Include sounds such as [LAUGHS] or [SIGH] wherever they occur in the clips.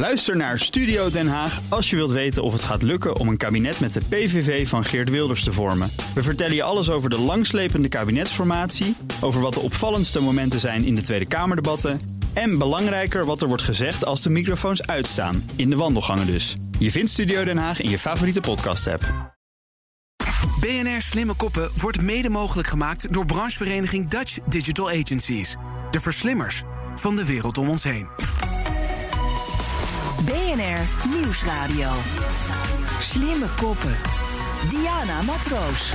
Luister naar Studio Den Haag als je wilt weten of het gaat lukken om een kabinet met de PVV van Geert Wilders te vormen. We vertellen je alles over de langslepende kabinetsformatie, over wat de opvallendste momenten zijn in de Tweede Kamerdebatten en belangrijker wat er wordt gezegd als de microfoons uitstaan, in de wandelgangen dus. Je vindt Studio Den Haag in je favoriete podcast-app. BNR Slimme Koppen wordt mede mogelijk gemaakt door branchevereniging Dutch Digital Agencies. De verslimmers van de wereld om ons heen. BNR Nieuwsradio. Slimme koppen. Diana Matroos.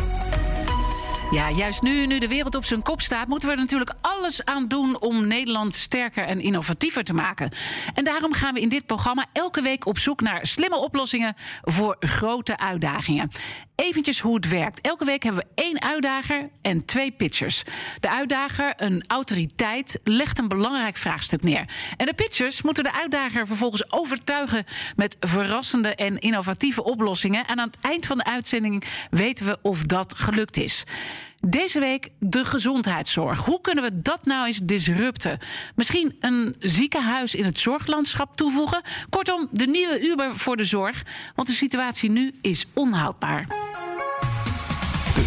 Ja, juist nu, nu de wereld op zijn kop staat, moeten we er natuurlijk alles aan doen om Nederland sterker en innovatiever te maken. En daarom gaan we in dit programma elke week op zoek naar slimme oplossingen voor grote uitdagingen. Eventjes hoe het werkt. Elke week hebben we één uitdager en twee pitchers. De uitdager, een autoriteit, legt een belangrijk vraagstuk neer. En de pitchers moeten de uitdager vervolgens overtuigen met verrassende en innovatieve oplossingen. En aan het eind van de uitzending weten we of dat gelukt is. Deze week de gezondheidszorg. Hoe kunnen we dat nou eens disrupten? Misschien een ziekenhuis in het zorglandschap toevoegen? Kortom, de nieuwe Uber voor de zorg. Want de situatie nu is onhoudbaar.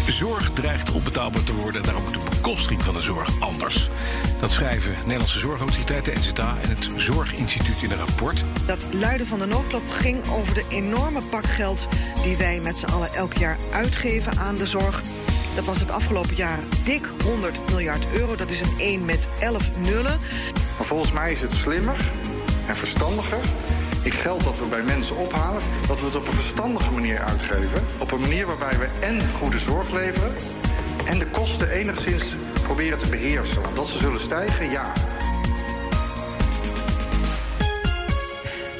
De zorg dreigt onbetaalbaar te worden en daarom moet de bekosting van de zorg anders. Dat schrijven Nederlandse Zorgautoriteiten, NZA en het Zorginstituut in een rapport. Dat luiden van de noodklop ging over de enorme pak geld die wij met z'n allen elk jaar uitgeven aan de zorg. Dat was het afgelopen jaar dik 100 miljard euro. Dat is een 1 met 11 nullen. Maar volgens mij is het slimmer en verstandiger. Ik geld dat we bij mensen ophalen, dat we het op een verstandige manier uitgeven. Op een manier waarbij we en goede zorg leveren en de kosten enigszins proberen te beheersen. Dat ze zullen stijgen, ja.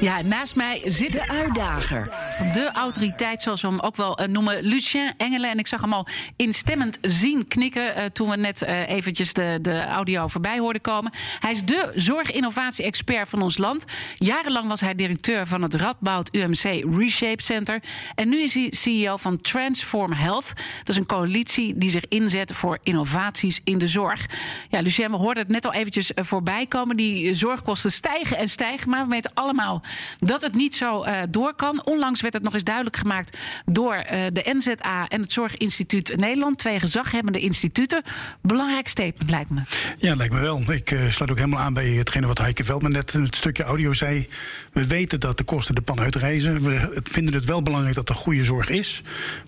Ja, naast mij zit De uitdager. de autoriteit, zoals we hem ook wel eh, noemen, Lucien Engelen. En ik zag hem al instemmend zien knikken eh, toen we net eh, eventjes de, de audio voorbij hoorden komen. Hij is de zorginnovatie-expert van ons land. Jarenlang was hij directeur van het Radboud UMC Reshape Center. En nu is hij CEO van Transform Health. Dat is een coalitie die zich inzet voor innovaties in de zorg. Ja, Lucien, we hoorden het net al eventjes voorbij komen. Die zorgkosten stijgen en stijgen. Maar we weten allemaal dat het niet zo eh, door kan. Onlangs werd het nog eens duidelijk gemaakt door eh, de NZA en het Zorginstituut Nederland. Twee gezaghebbende instituten. Belangrijk statement lijkt me. Ja, lijkt me wel. Ik eh, sluit ook helemaal aan bij hetgene wat Heike Veldman net in het stukje audio zei. We weten dat de kosten de pan uitreizen. We vinden het wel belangrijk dat er goede zorg is.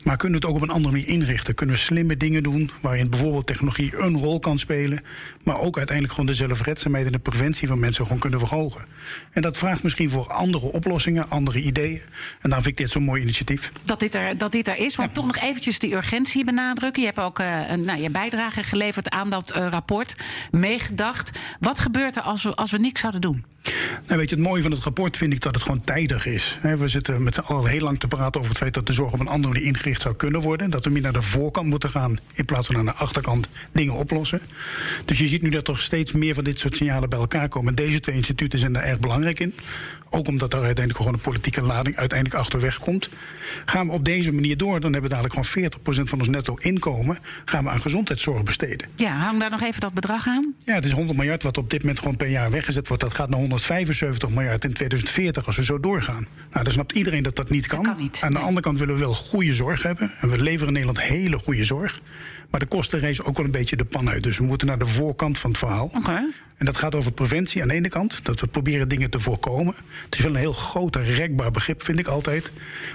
Maar kunnen we het ook op een andere manier inrichten? Kunnen we slimme dingen doen waarin bijvoorbeeld technologie een rol kan spelen. Maar ook uiteindelijk gewoon de zelfredzaamheid en de preventie van mensen gewoon kunnen verhogen. En dat vraagt misschien voor andere oplossingen, andere ideeën. En daarom vind ik dit zo'n mooi initiatief. Dat dit er, dat dit er is. Want toch nog eventjes die urgentie benadrukken. Je hebt ook eh, een, nou, je bijdrage geleverd aan dat eh, rapport. Meegedacht. Wat gebeurt er als we, als we niks zouden doen? Nou, weet je, het mooie van het rapport vind ik dat het gewoon tijdig is. We zitten met z'n allen heel lang te praten over het feit dat de zorg op een andere manier ingericht zou kunnen worden. Dat we meer naar de voorkant moeten gaan in plaats van aan de achterkant dingen oplossen. Dus je ziet nu dat er steeds meer van dit soort signalen bij elkaar komen. En deze twee instituten zijn daar erg belangrijk in. Ook omdat er uiteindelijk gewoon een politieke lading uiteindelijk achterweg komt. Gaan we op deze manier door, dan hebben we dadelijk gewoon 40% van ons netto inkomen gaan we aan gezondheidszorg besteden. Ja, hang daar nog even dat bedrag aan. Ja, het is 100 miljard wat op dit moment gewoon per jaar weggezet wordt. Dat gaat naar 175 miljard in 2040 als we zo doorgaan. Nou, dan snapt iedereen dat dat niet kan. kan niet, Aan de andere kant willen we wel goede zorg hebben. En we leveren in Nederland hele goede zorg. Maar de kosten reizen ook wel een beetje de pan uit. Dus we moeten naar de voorkant van het verhaal. Oké. En dat gaat over preventie aan de ene kant. Dat we proberen dingen te voorkomen. Het is wel een heel groot en rekbaar begrip, vind ik altijd.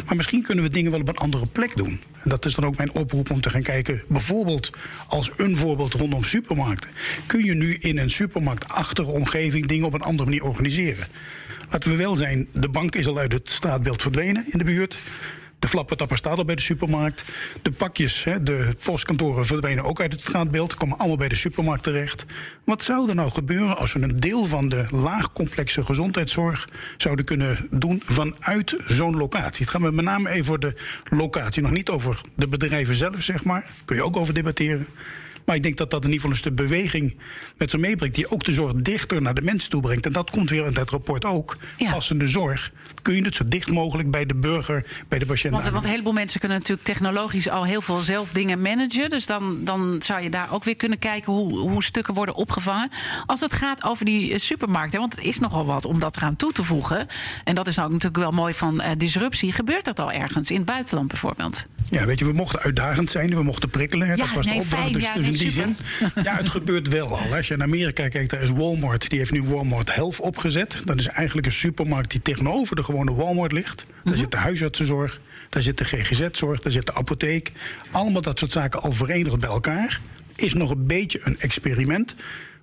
Maar misschien kunnen we dingen wel op een andere plek doen. En dat is dan ook mijn oproep om te gaan kijken. Bijvoorbeeld als een voorbeeld rondom supermarkten. Kun je nu in een supermarktachtige omgeving dingen op een andere manier organiseren? Laten we wel zijn, de bank is al uit het straatbeeld verdwenen in de buurt. De flappentapper staat al bij de supermarkt. De pakjes, hè, de postkantoren verdwenen ook uit het straatbeeld. Komen allemaal bij de supermarkt terecht. Wat zou er nou gebeuren als we een deel van de laagcomplexe gezondheidszorg zouden kunnen doen vanuit zo'n locatie? Het gaat me met name even voor de locatie. Nog niet over de bedrijven zelf, zeg maar. Kun je ook over debatteren. Maar ik denk dat dat in ieder geval een stuk beweging met zich meebrengt. Die ook de zorg dichter naar de mensen toe brengt. En dat komt weer in het rapport ook. Ja. Passende zorg. Kun je het zo dicht mogelijk bij de burger, bij de patiënt Want, want een heleboel mensen kunnen natuurlijk technologisch al heel veel zelf dingen managen. Dus dan, dan zou je daar ook weer kunnen kijken hoe, hoe stukken worden opgevangen. Als het gaat over die eh, supermarkten, want het is nogal wat om dat eraan toe te voegen. En dat is nou natuurlijk wel mooi van eh, disruptie. Gebeurt dat al ergens in het buitenland bijvoorbeeld? Ja, weet je, we mochten uitdagend zijn, we mochten prikkelen. hè. Ja, dat was nee, de opdracht. fijn, dus ja, dus in nee, die super. zin. Ja, het gebeurt wel al. Als je in Amerika kijkt, daar is Walmart. Die heeft nu Walmart Health opgezet. Dat is eigenlijk een supermarkt die tegenover de gewone Walmart ligt. Daar Mhm. zit de huisartsenzorg, daar zit de GGZ-zorg, daar zit de apotheek. Allemaal dat soort zaken al verenigd bij elkaar. Is nog een beetje een experiment.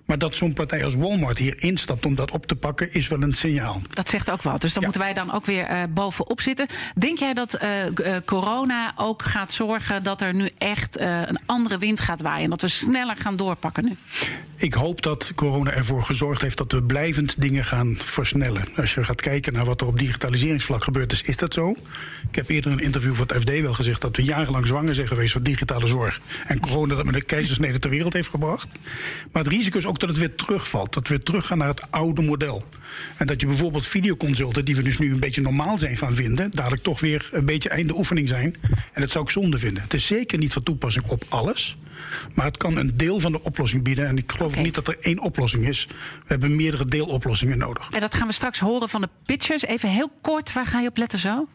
Maar dat zo'n partij als Walmart hier instapt om dat op te pakken, is wel een signaal. Dat zegt ook wat. Dus dan Ja. moeten wij dan ook weer eh, bovenop zitten. Denk jij dat eh, eh, corona ook gaat zorgen dat er nu echt een andere wind gaat waaien? En dat we sneller gaan doorpakken nu? Ik hoop dat corona ervoor gezorgd heeft dat we blijvend dingen gaan versnellen. Als je gaat kijken naar wat er op digitaliseringsvlak gebeurd is, is dat zo. Ik heb eerder in een interview voor het FD wel gezegd dat we jarenlang zwanger zijn geweest van digitale zorg. En corona dat met een keizersnede ter wereld heeft gebracht. Maar het risico is ook dat het weer terugvalt. Dat we weer teruggaan naar het oude model. En dat je bijvoorbeeld videoconsulten, die we dus nu een beetje normaal zijn gaan vinden, dadelijk toch weer een beetje einde oefening zijn. En dat zou ik zonde vinden. Het is zeker niet van toepassing op alles. Maar het kan een deel van de oplossing bieden. En ik geloof niet dat er één oplossing is. We hebben meerdere deeloplossingen nodig. En dat gaan we straks horen van de pitchers. Even heel kort, waar ga je op letten zo?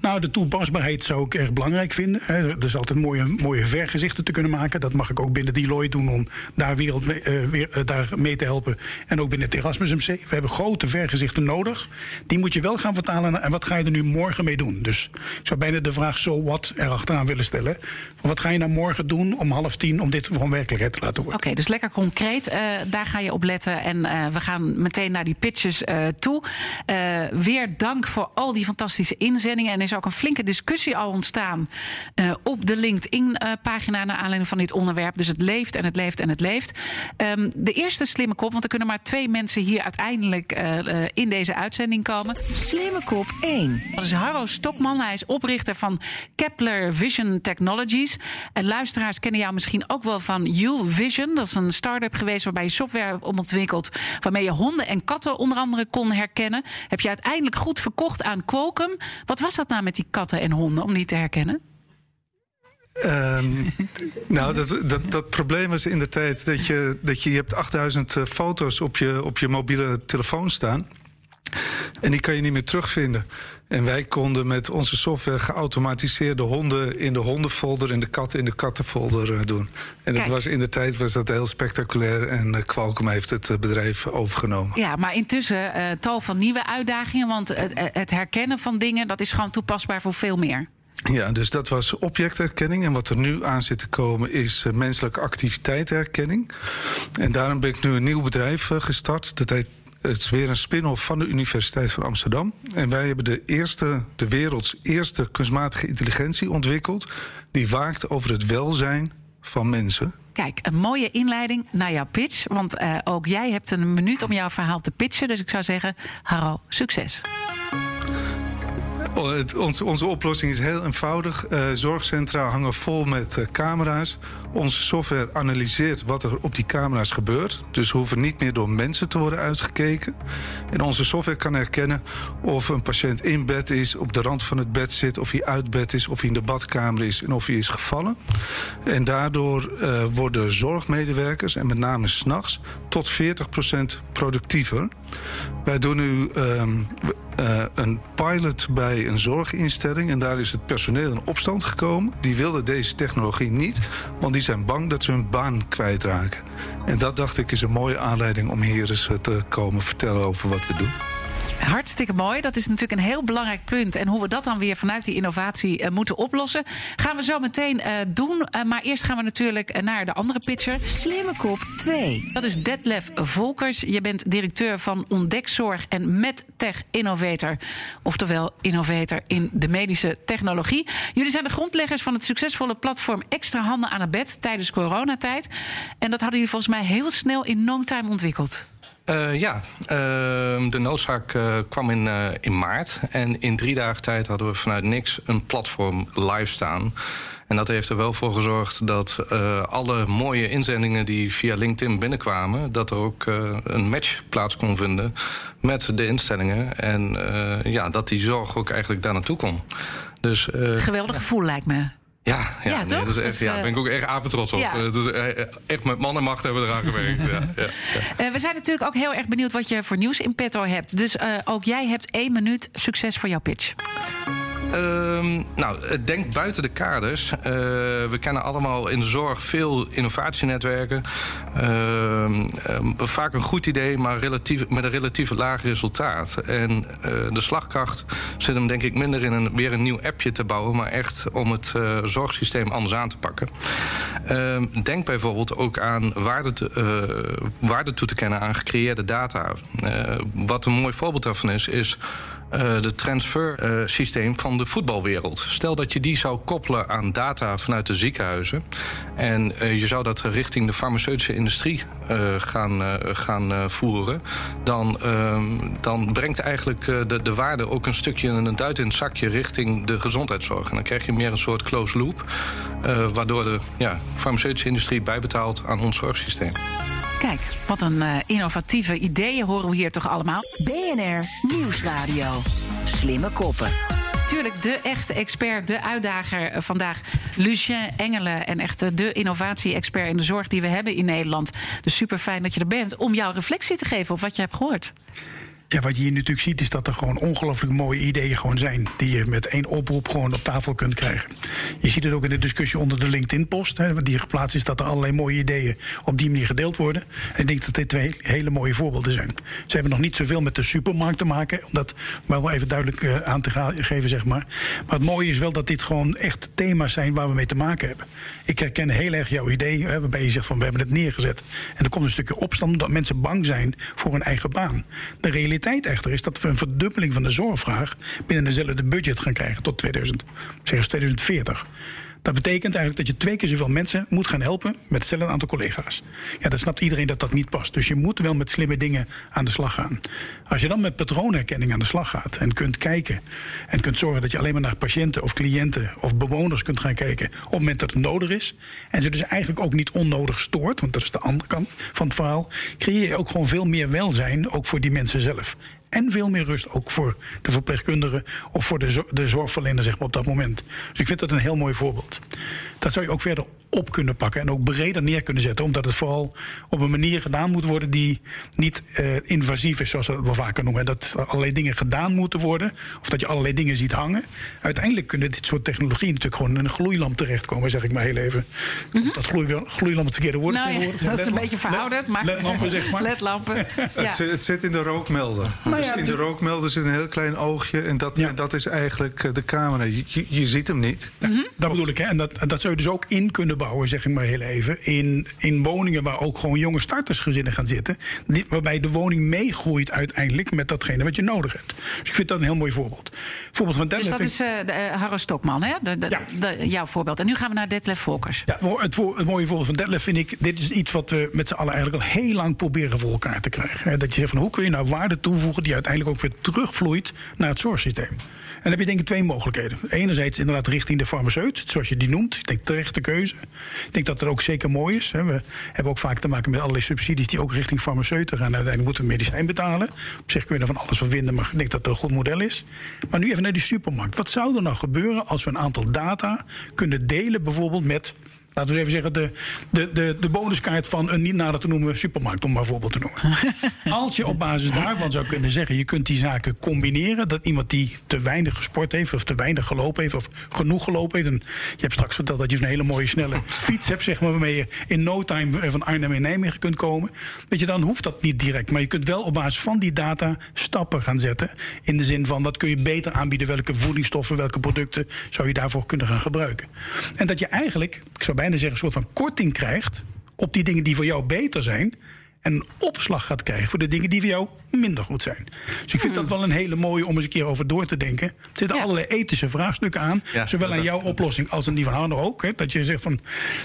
Nou, de toepasbaarheid zou ik erg belangrijk vinden. Er is altijd mooie, mooie vergezichten te kunnen maken. Dat mag ik ook binnen Deloitte doen om daar, wereld mee, eh, weer, eh, daar mee te helpen. En ook binnen het Erasmus MC. We hebben grote vergezichten nodig. Die moet je wel gaan vertalen naar en wat ga je er nu morgen mee doen. Dus ik zou bijna de vraag so what erachteraan willen stellen. Wat ga je nou morgen doen om half tien om dit gewoon werkelijkheid te laten worden? Oké, dus lekker concreet. eh, daar ga je op letten. En eh, we gaan meteen naar die pitches eh, toe. Eh, weer dank voor al die fantastische inzendingen. En er is ook een flinke discussie al ontstaan eh, op de LinkedIn-pagina naar aanleiding van dit onderwerp. Dus het leeft en het leeft en het leeft. Ehm, de eerste slimme kop, want er kunnen maar twee mensen hier uiteindelijk eh, eh, in deze uitzending komen. Slimme kop 1. Dat is Harro Stokman. Hij is oprichter van Kepler Vision Technologies. En luisteraars kennen jou misschien ook wel van YouVision. Dat is een start-up geweest waarbij je software ontwikkeld... waarmee je honden en katten onder andere kon herkennen. Heb je uiteindelijk goed verkocht aan Qualcomm. Wat was dat nou met die katten en honden om die te herkennen? Ehm, nou, dat, dat, dat probleem was in de tijd dat je, dat je, je hebt 8000 eh, foto's op je, op je mobiele telefoon staan. En die kan je niet meer terugvinden. En wij konden met onze software geautomatiseerde honden in de hondenfolder en de katten in de kattenfolder eh, doen. En dat was in de tijd was dat heel spectaculair. En eh, Qualcomm heeft het eh, bedrijf overgenomen. Ja, maar intussen eh, tal van nieuwe uitdagingen. Want het, het herkennen van dingen, dat is gewoon toepasbaar voor veel meer. Ja, dus dat was objectherkenning. En wat er nu aan zit te komen is menselijke activiteitsherkenning. En daarom ben ik nu een nieuw bedrijf gestart. Dat heet, het is weer een spin-off van de Universiteit van Amsterdam. En wij hebben de, eerste, de werelds eerste kunstmatige intelligentie ontwikkeld... die waakt over het welzijn van mensen. Kijk, een mooie inleiding naar jouw pitch. Want eh, ook jij hebt een minuut om jouw verhaal te pitchen. Dus ik zou zeggen, Harro, succes. Oh, het- onze, onze oplossing is heel eenvoudig. Eh, zorgcentra hangen vol met eh, camera's. Onze software analyseert wat er op die camera's gebeurt. Dus hoeven niet meer door mensen te worden uitgekeken. En onze software kan herkennen of een patiënt in bed is, op de rand van het bed zit, of hij uit bed is, of hij in de badkamer is en of hij is gevallen. En daardoor eh, worden zorgmedewerkers, en met name s'nachts, tot 40% productiever. Wij doen nu ehm, eh, een pilot bij een zorginstelling. En daar is het personeel in opstand gekomen. Die wilden deze technologie niet, want die zijn bang dat ze hun baan kwijtraken. En dat dacht ik is een mooie aanleiding om hier eens eh, te komen vertellen over wat we doen. Hartstikke mooi. Dat is natuurlijk een heel belangrijk punt. En hoe we dat dan weer vanuit die innovatie eh, moeten oplossen, gaan we zo meteen eh, doen. Eh, maar eerst gaan we natuurlijk naar de andere pitcher. Slimme kop 2. Dat is Detlef Volkers. Je bent directeur van Ontdekzorg en MedTech Innovator. Oftewel innovator in de medische technologie. Jullie zijn de grondleggers van het succesvolle platform Extra Handen aan het Bed tijdens coronatijd. En dat hadden jullie volgens mij heel snel in no time ontwikkeld. Eh, ja, ehm, de noodzaak eh, kwam in, eh, in maart. En in drie dagen tijd hadden we vanuit niks een platform live staan. En dat heeft er wel voor gezorgd dat alle mooie inzendingen die via LinkedIn binnenkwamen, dat er ook een match plaats kon vinden met de instellingen. En ja, dat die zorg ook eigenlijk daar naartoe kon. Dus, Geweldig gevoel lijkt me. Ja, ja, Ja, nee, toch? dat is echt, Dus, ja, eh, ben ik ook echt apetrots op. ja. Eh, Dus, eh, echt met man en macht hebben we eraan gewerkt. ja, ja, we zijn natuurlijk ook heel erg benieuwd wat je voor nieuws in petto hebt. Dus ook jij hebt één minuut succes voor jouw pitch. Ehm, nou, denk buiten de kaders. Eh, we kennen allemaal in de zorg veel innovatienetwerken. Ehm, vaak een goed idee, maar relatief, met een relatief laag resultaat. En eh, de slagkracht zit hem denk ik minder in een, weer een nieuw appje te bouwen... maar echt om het eh, zorgsysteem anders aan te pakken. Denk bijvoorbeeld ook aan waarde, te, waarde toe te kennen aan gecreëerde data. Wat een mooi voorbeeld daarvan is, is eh, de transfersysteem van de voetbalwereld. Stel dat je die zou koppelen aan data vanuit de ziekenhuizen. En eh, je zou dat richting de farmaceutische industrie eh, gaan, eh, gaan voeren. Dan, ehm, dan brengt eigenlijk de, de waarde ook een stukje een duit in het zakje richting de gezondheidszorg. En dan krijg je meer een soort closed loop. waardoor de ja, farmaceutische industrie bijbetaalt aan ons zorgsysteem. Kijk, wat een eh, innovatieve ideeën horen we hier toch allemaal. BNR Nieuwsradio. Slimme koppen. Tuurlijk, de echte expert, de uitdager eh, vandaag. Lucien Engelen. En echt eh, de innovatie-expert in de zorg die we hebben in Nederland. Dus super fijn dat je er bent om jouw reflectie te geven op wat je hebt gehoord. Ja, wat je hier natuurlijk ziet is dat er gewoon ongelooflijk mooie ideeën gewoon zijn. Die je met één oproep gewoon op tafel kunt krijgen. Je ziet het ook in de discussie onder de LinkedIn-post. hè, Die geplaatst is dat er allerlei mooie ideeën op die manier gedeeld worden. En ik denk dat dit twee hele mooie voorbeelden zijn. Ze hebben nog niet zoveel met de supermarkt te maken. Om dat wel even duidelijk eh, aan te geven, zeg maar. Maar het mooie is wel dat dit gewoon echt thema's zijn waar we mee te maken hebben. Ik herken heel erg jouw idee, hè, waarbij je zegt van we hebben het neergezet. En er komt een stukje opstand omdat mensen bang zijn voor hun eigen baan. De realiteit echter is dat we een verdubbeling van de zorgvraag binnen dezelfde budget gaan krijgen tot 2000, zeg eens 2040. Dat betekent eigenlijk dat je twee keer zoveel mensen moet gaan helpen met hetzelfde aantal collega's. Ja, dan snapt iedereen dat dat niet past. Dus je moet wel met slimme dingen aan de slag gaan. Als je dan met patroonherkenning aan de slag gaat en kunt kijken en kunt zorgen dat je alleen maar naar patiënten of cliënten of bewoners kunt gaan kijken op het moment dat het nodig is. En ze dus eigenlijk ook niet onnodig stoort, want dat is de andere kant van het verhaal. Creëer je ook gewoon veel meer welzijn, ook voor die mensen zelf. En veel meer rust ook voor de verpleegkundigen of voor de, de zorgverlener zeg maar, op dat moment. Dus ik vind dat een heel mooi voorbeeld. Dat zou je ook verder op kunnen pakken en ook breder neer kunnen zetten. Omdat het vooral op een manier gedaan moet worden die niet eh, invasief is, zoals we dat wel vaker noemen. En dat er allerlei dingen gedaan moeten worden. Of dat je allerlei dingen ziet hangen. Uiteindelijk kunnen dit soort technologieën natuurlijk gewoon in een gloeilamp terechtkomen, zeg ik maar heel even. Of Dat gloei, gloeilamp het verkeerde woord is Nou ja, dat is een beetje verouderd. Maar Ledlampen, zeg maar. [LAUGHS] Ledlampen. [LAUGHS] Ja. Het, zit, het zit in de rookmelder. Nou dus ja, in de de- rookmelder zit een heel klein oogje. En dat, Ja. dat is eigenlijk eh, de camera. Je, je, je ziet hem niet. Dat bedoel ik, hè? En dat, dat zou je dus ook in kunnen bouwen, zeg ik maar heel even. In, in woningen waar ook gewoon jonge startersgezinnen gaan zitten. Die, waarbij de woning meegroeit uiteindelijk met datgene wat je nodig hebt. Dus ik vind dat een heel mooi voorbeeld. Voorbeeld van Dus Detlef dat vind is eh, de, eh, Harro Stokman, hè? De, de- Ja. de- jouw voorbeeld. En nu gaan we naar Detlef Volkers. Ja, het het, voor- het mooie voorbeeld van Detlef vind ik... dit is iets wat we met z'n allen eigenlijk al heel lang proberen voor elkaar te krijgen. Hè, Dat je zegt van hoe kun je nou waarde toevoegen... die uiteindelijk ook weer terugvloeit naar het zorgsysteem. En dan heb je denk ik twee mogelijkheden. Enerzijds inderdaad richting de farmaceut, zoals je die noemt. Ik denk terechte keuze. Ik denk dat dat ook zeker mooi is. We hebben ook vaak te maken met allerlei subsidies... die ook richting farmaceuten gaan. Uiteindelijk moeten we medicijn betalen. Op zich kun je er van alles van maar ik denk dat het een goed model is. Maar nu even naar die supermarkt. Wat zou er nou gebeuren als we een aantal data kunnen delen... bijvoorbeeld met Laten we even zeggen, de, de, de, de bonuskaart van een niet nader te noemen supermarkt, om maar een voorbeeld te noemen. [LAUGHS] Als je op basis daarvan zou kunnen zeggen, je kunt die zaken combineren. Dat iemand die te weinig gesport heeft, of te weinig gelopen heeft, of genoeg gelopen heeft. En je hebt straks verteld dat je zo'n hele mooie snelle [LAUGHS] fiets hebt, zeg maar, waarmee je in no time van Arnhem in Nijmegen kunt komen. Weet je, dan hoeft dat niet direct. Maar je kunt wel op basis van die data stappen gaan zetten. In de zin van wat kun je beter aanbieden, welke voedingsstoffen, welke producten zou je daarvoor kunnen gaan gebruiken. En dat je eigenlijk, ik zou bijna zeggen, een soort van korting krijgt op die dingen die voor jou beter zijn. En een opslag gaat krijgen voor de dingen die voor jou minder goed zijn. Dus ik vind dat wel een hele mooie om eens een keer over door te denken. Er zitten Ja. allerlei ethische vraagstukken aan. Ja, zowel aan jouw oplossing als aan die van Hanno ook. Hè, dat je zegt van,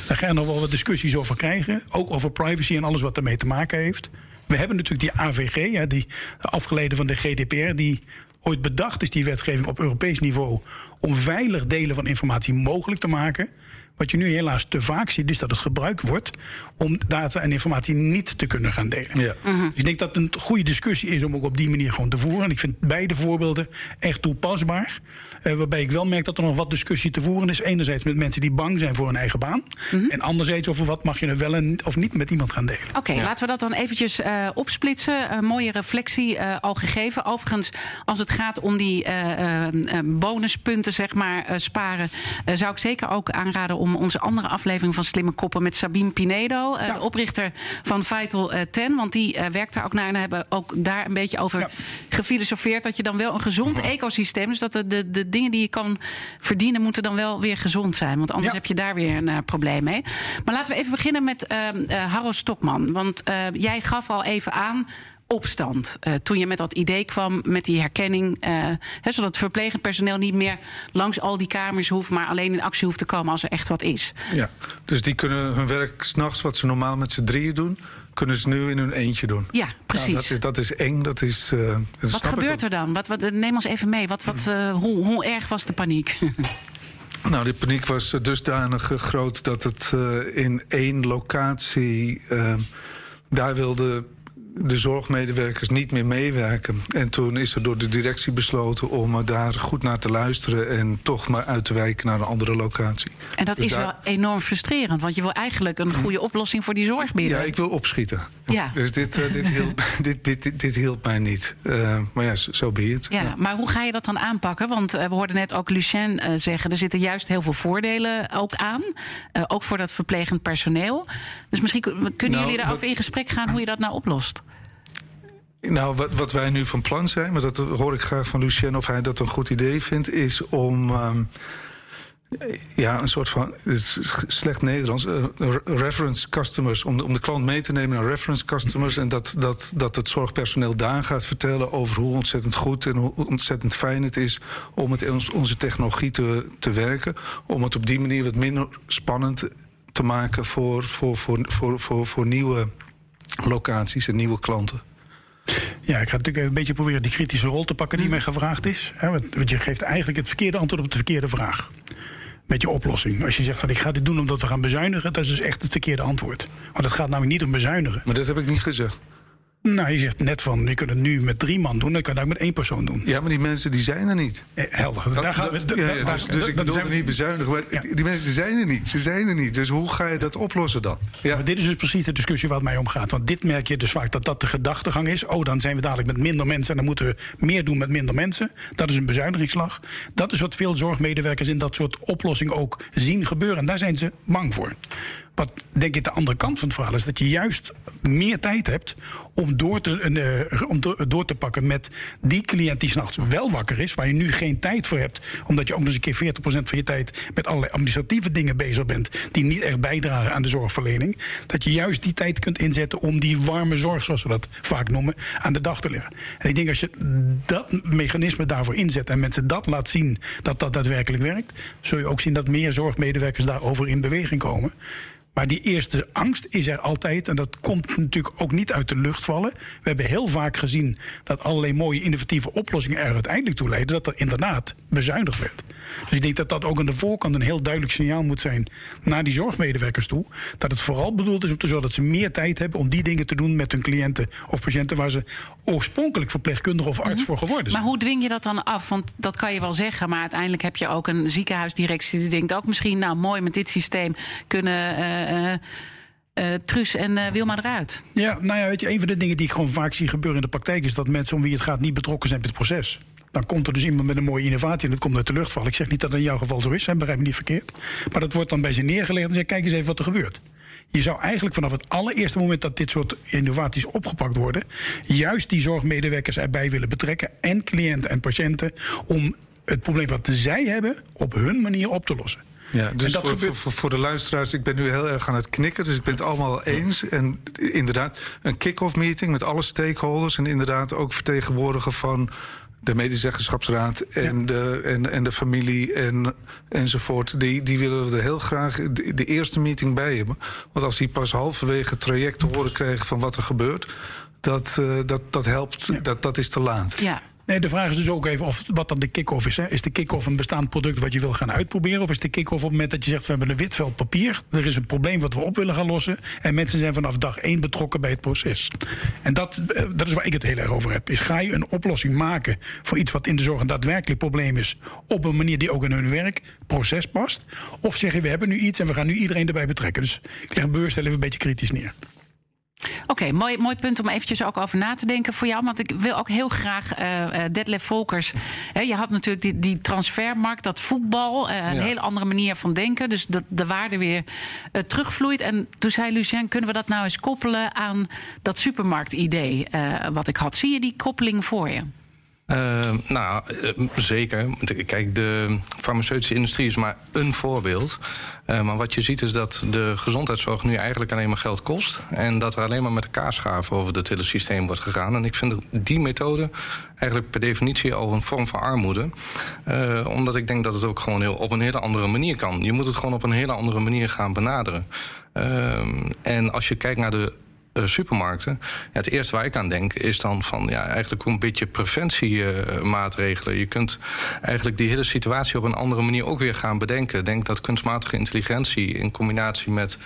daar ga je nog wel wat discussies over krijgen. Ook over privacy en alles wat ermee te maken heeft. We hebben natuurlijk die AVG, hè, die afgeleide van de GDPR... die ooit bedacht is, die wetgeving op Europees niveau... om veilig delen van informatie mogelijk te maken. Wat je nu helaas te vaak ziet, is dat het gebruikt wordt om data en informatie niet te kunnen gaan delen. Ja. Dus ik denk dat het een goede discussie is om ook op die manier gewoon te voeren. En ik vind beide voorbeelden echt toepasbaar. Eh, waarbij ik wel merk dat er nog wat discussie te voeren is. Enerzijds met mensen die bang zijn voor hun eigen baan. En anderzijds over wat mag je er wel en, of niet met iemand gaan delen. Oké, laten we dat dan eventjes eh, opsplitsen. Een mooie reflectie eh, al gegeven. Overigens, als het gaat om die eh, eh, eh, bonuspunten, zeg maar, eh, sparen... eh, zou ik zeker ook aanraden om onze andere aflevering van Slimme Koppen... met Sabine Pinedo, eh, de oprichter van Vital eh, 10. Want die eh, werkt daar ook naar en hebben ook daar een beetje over Ja. gefilosofeerd... dat je dan wel een gezond ecosysteem... dus dat de, de, de dingen die je kan verdienen... moeten dan wel weer gezond zijn. Want anders Ja. heb je daar weer een probleem mee. Maar laten we even beginnen met eh eh, Harro Stokman. Want jij gaf al even aan opstand. eh, toen je met dat idee kwam, met die herkenning... eh, zodat het verplegend personeel niet meer langs al die kamers hoeft... maar alleen in actie hoeft te komen als er echt wat is. Ja, dus die kunnen hun werk s'nachts, wat ze normaal met z'n drieën doen, kunnen ze nu in hun eentje doen. Ja, precies. Dat, is, dat is eng, dat is. eh, dat wat gebeurt er dan? Wat, wat, neem ons even mee. Wat, wat, hoe, hoe erg was de paniek? [LAUGHS] Nou, de paniek was dusdanig groot dat het in één locatie. daar wilden de zorgmedewerkers niet meer meewerken. En toen is er door de directie besloten om daar goed naar te luisteren. en toch maar uit te wijken naar een andere locatie. en dat Dus is daar- wel enorm frustrerend. Want je wil eigenlijk een goede oplossing voor die zorg bieden. Ja, ik wil opschieten. Ja. Dus dit, eh, dit, hielp, [LAUGHS] dit, dit, dit, dit hielp mij niet. Eh, maar ja, zo so be it. Ja, maar hoe ga je dat dan aanpakken? Want eh, we hoorden net ook Lucien zeggen... er zitten juist heel veel voordelen ook aan. Ook voor dat verplegend personeel. Dus misschien kun- kunnen Nou, jullie daarover wat- in gesprek gaan... hoe je dat nou oplost? Nou, wat, wat wij nu van plan zijn, maar dat hoor ik graag van Lucien of hij dat een goed idee vindt, is om. ehm, ja, een soort van. Het is slecht Nederlands. eh, re- reference customers. Om de, om de klant mee te nemen naar reference customers. En dat, dat, dat het zorgpersoneel daar gaat vertellen over hoe ontzettend goed en hoe ontzettend fijn het is om met onze technologie te, te werken. Om het op die manier wat minder spannend te maken voor, voor, voor, voor, voor, voor nieuwe locaties en nieuwe klanten. Ja, ik ga natuurlijk even een beetje proberen die kritische rol te pakken die mij gevraagd is. Want je geeft eigenlijk het verkeerde antwoord op de verkeerde vraag. Met je oplossing. Als je zegt van ik ga dit doen omdat we gaan bezuinigen, dat is dus echt het verkeerde antwoord. Want het gaat namelijk niet om bezuinigen. Maar dat heb ik niet gezegd. Nou, je zegt net van je kunt het nu met drie man doen, dan kan je het ook met één persoon doen. Ja, maar die mensen die zijn er niet. Eh, Helder. Dat- daar gaan we, dat- ja, ja, daar- dus, dus ik dat bedoelde zijn niet bezuinigen, maar Ja. die mensen zijn er niet. Ze zijn er niet. Dus hoe ga je dat oplossen dan? Ja. Maar dit is dus precies de discussie waar het mij om gaat. Want dit merk je dus vaak dat dat de gedachtegang is. Oh, dan zijn we dadelijk met minder mensen en dan moeten we meer doen met minder mensen. Dat is een bezuinigingsslag. Dat is wat veel zorgmedewerkers in dat soort oplossingen ook zien gebeuren. En daar zijn ze bang voor. Wat denk ik de andere kant van het verhaal is dat je juist meer tijd hebt om door te, eh, om door, te pakken met die cliënt die s'nachts wel wakker is, waar je nu geen tijd voor hebt, omdat je ook nog eens een keer 40% van je tijd met allerlei administratieve dingen bezig bent die niet echt bijdragen aan de zorgverlening. Dat je juist die tijd kunt inzetten om die warme zorg, zoals we dat vaak noemen, aan de dag te leggen. En ik denk als je dat mechanisme daarvoor inzet en mensen dat laat zien dat dat daadwerkelijk werkt, zul je ook zien dat meer zorgmedewerkers daarover in beweging komen. Maar die eerste angst is er altijd. En dat komt natuurlijk ook niet uit de lucht vallen. We hebben heel vaak gezien dat allerlei mooie innovatieve oplossingen er uiteindelijk toe leiden dat er inderdaad bezuinigd werd. Dus ik denk dat dat ook aan de voorkant een heel duidelijk signaal moet zijn naar die zorgmedewerkers toe. Dat het vooral bedoeld is om te zorgen dat ze meer tijd hebben om die dingen te doen met hun cliënten of patiënten waar ze oorspronkelijk verpleegkundige of arts voor geworden zijn. Maar hoe dwing je dat dan af? Want dat kan je wel zeggen, maar uiteindelijk heb je ook een ziekenhuisdirectie die denkt ook misschien, nou mooi met dit systeem kunnen. eh, eh, Truus en eh, Wilma eruit. Ja, nou ja, weet je, een van de dingen die ik gewoon vaak zie gebeuren in de praktijk is dat mensen om wie het gaat niet betrokken zijn bij het proces. Dan komt er dus iemand met een mooie innovatie en dat komt uit de lucht vallen. Ik zeg niet dat dat in jouw geval zo is, hè, begrijp me niet verkeerd. Maar dat wordt dan bij ze neergelegd en zeg kijk eens even wat er gebeurt. Je zou eigenlijk vanaf het allereerste moment dat dit soort innovaties opgepakt worden, juist die zorgmedewerkers erbij willen betrekken en cliënten en patiënten om het probleem wat zij hebben op hun manier op te lossen. Ja, dus dat voor, gebeurt- voor, voor de luisteraars, ik ben nu heel erg aan het knikken, dus ik ben het allemaal eens. En inderdaad, een kick-off meeting met alle stakeholders en inderdaad ook vertegenwoordiger van de medezeggenschapsraad en, de, en, en de familie en, enzovoort. Die, die willen we er heel graag de, de eerste meeting bij hebben. Want als die pas halverwege het traject te horen krijgen van wat er gebeurt, dat, eh, dat, dat helpt, dat, dat is te laat. Ja. Nee, de vraag is dus ook even of wat dan de kick-off is. Hè. Is de kick-off een bestaand product wat je wil gaan uitproberen? Of is de kick-off op het moment dat je zegt: we hebben een wit vel papier, er is een probleem wat we op willen gaan lossen. En mensen zijn vanaf dag één betrokken bij het proces. En dat, eh, dat is waar ik het heel erg over heb. Is ga je een oplossing maken voor iets wat in de zorg een daadwerkelijk probleem is, op een manier die ook in hun werkproces past? Of zeg je: we hebben nu iets en we gaan nu iedereen erbij betrekken. Dus ik leg bewust even een beetje kritisch neer. Oké, mooi, mooi punt om eventjes ook over na te denken voor jou. Want ik wil ook heel graag uh, Detlef Volkers. Hè, je had natuurlijk die, die transfermarkt, dat voetbal. Uh, een ja. hele andere manier van denken. Dus dat de waarde weer uh, terugvloeit. En toen zei Lucien, kunnen we dat nou eens koppelen aan dat supermarktidee wat ik had? Zie je die koppeling voor je? Uh, nou, uh, zeker. Kijk, de farmaceutische industrie is maar een voorbeeld. Uh, maar wat je ziet is dat de gezondheidszorg nu eigenlijk alleen maar geld kost. En dat er alleen maar met de kaasschaven over het hele systeem wordt gegaan. En ik vind die methode eigenlijk per definitie al een vorm van armoede. omdat ik denk dat het ook gewoon heel, op een hele andere manier kan. Je moet het gewoon op een hele andere manier gaan benaderen. Ehm, en als je kijkt naar de uh, supermarkten. Ja, het eerste waar ik aan denk is dan van ja, eigenlijk een beetje preventiemaatregelen. Je kunt eigenlijk die hele situatie op een andere manier ook weer gaan bedenken. Denk dat kunstmatige intelligentie in combinatie met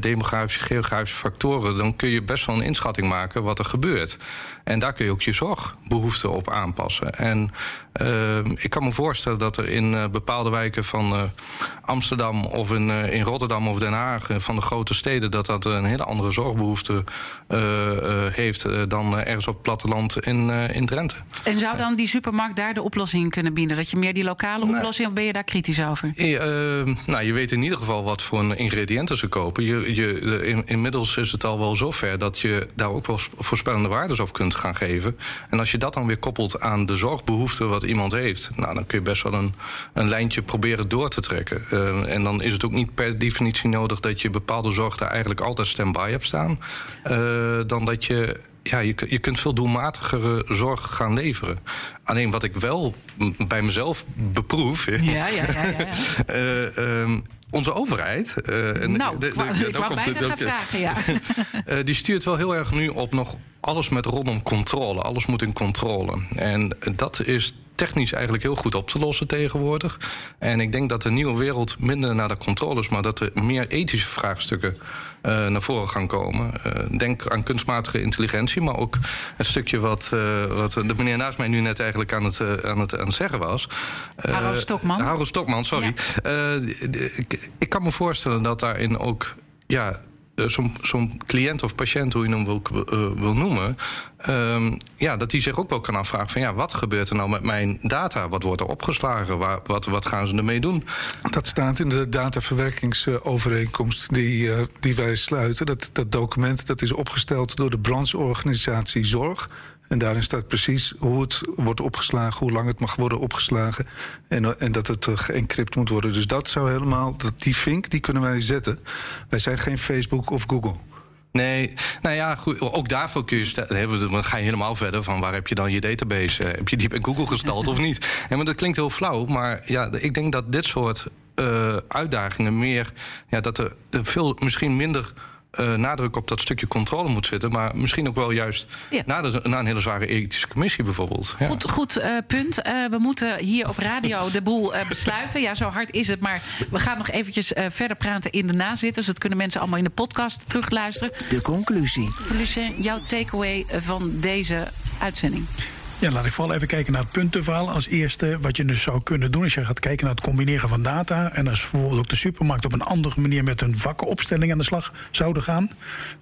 demografische, geografische factoren, dan kun je best wel een inschatting maken wat er gebeurt. En daar kun je ook je zorgbehoeften op aanpassen. En uh, ik kan me voorstellen dat er in uh, bepaalde wijken van uh, Amsterdam of in, in Rotterdam of Den Haag, van de grote steden, dat dat een hele andere zorgbehoefte heeft dan ergens op het platteland in, in Drenthe. En zou dan die supermarkt daar de oplossing kunnen bieden? Dat je meer die lokale oplossing, nou, of ben je daar kritisch over? nou, je weet in ieder geval wat voor ingrediënten ze kopen. Je, je, in, inmiddels is het al wel zover dat je daar ook wel voorspellende waardes op kunt gaan geven. En als je dat dan weer koppelt aan de zorgbehoeften wat iemand heeft, nou, dan kun je best wel een, een lijntje proberen door te trekken. Uh, en dan is het ook niet per definitie nodig dat je bepaalde zorg daar eigenlijk altijd stand-by hebt staan. Uh, dan dat je ja, je, je kunt veel doelmatigere zorg gaan leveren. Alleen wat ik wel bij mezelf beproef. Ja, ja, ja. ja, ja. uh, [LAUGHS] um, onze overheid. Uh, nou, de, de, de, ik wou bijna gaan vragen, ja. uh, [LAUGHS] die stuurt wel heel erg nu op nog alles met rondom controle. Alles moet in controle. En dat is technisch eigenlijk heel goed op te lossen tegenwoordig. En ik denk dat de nieuwe wereld minder naar de controles, maar dat er meer ethische vraagstukken uh, naar voren gaan komen. Uh, denk aan kunstmatige intelligentie, maar ook een stukje wat, uh, wat de meneer naast mij nu net eigenlijk aan het, aan het, aan het zeggen was. Harro Stokman. Harro Stokman, sorry. Ja. ik, ik kan me voorstellen dat daarin ook ja, zo'n zo'n cliënt of patiënt, hoe je hem wil, uh, wil noemen, um, ja, dat die zich ook wel kan afvragen van ja, wat gebeurt er nou met mijn data? Wat wordt er opgeslagen? Waar, wat, wat gaan ze ermee doen? Dat staat in de dataverwerkingsovereenkomst die, uh, die wij sluiten. Dat, dat document dat is opgesteld door de brancheorganisatie Zorg. En daarin staat precies hoe het wordt opgeslagen, hoe lang het mag worden opgeslagen. En, en dat het geëncrypt moet worden. Dus dat zou helemaal, dat, die vink, die kunnen wij zetten. Wij zijn geen Facebook of Google. Nee, nou ja, goed, ook daarvoor kun je stellen. Dan ga je helemaal verder van waar heb je dan je database? Heb je die bij Google gestald of niet? [LAUGHS] En maar dat klinkt heel flauw, maar ja, ik denk dat dit soort uh, uitdagingen meer, ja, dat er veel misschien minder uh, nadruk op dat stukje controle moet zitten. Maar misschien ook wel juist ja. na, de, na, een hele zware ethische commissie bijvoorbeeld. Ja. Goed, goed uh, punt. Uh, we moeten hier op radio [LAUGHS] de boel besluiten. Ja, zo hard is het. Maar we gaan nog eventjes verder praten in de nazitters. Dat kunnen mensen allemaal in de podcast terugluisteren. De conclusie. Lucien, jouw takeaway van deze uitzending. Ja, laat ik vooral even kijken naar het puntenverhaal. Als eerste, wat je dus zou kunnen doen, als je gaat kijken naar het combineren van data. En als bijvoorbeeld ook de supermarkt op een andere manier met een vakkenopstelling aan de slag zouden gaan.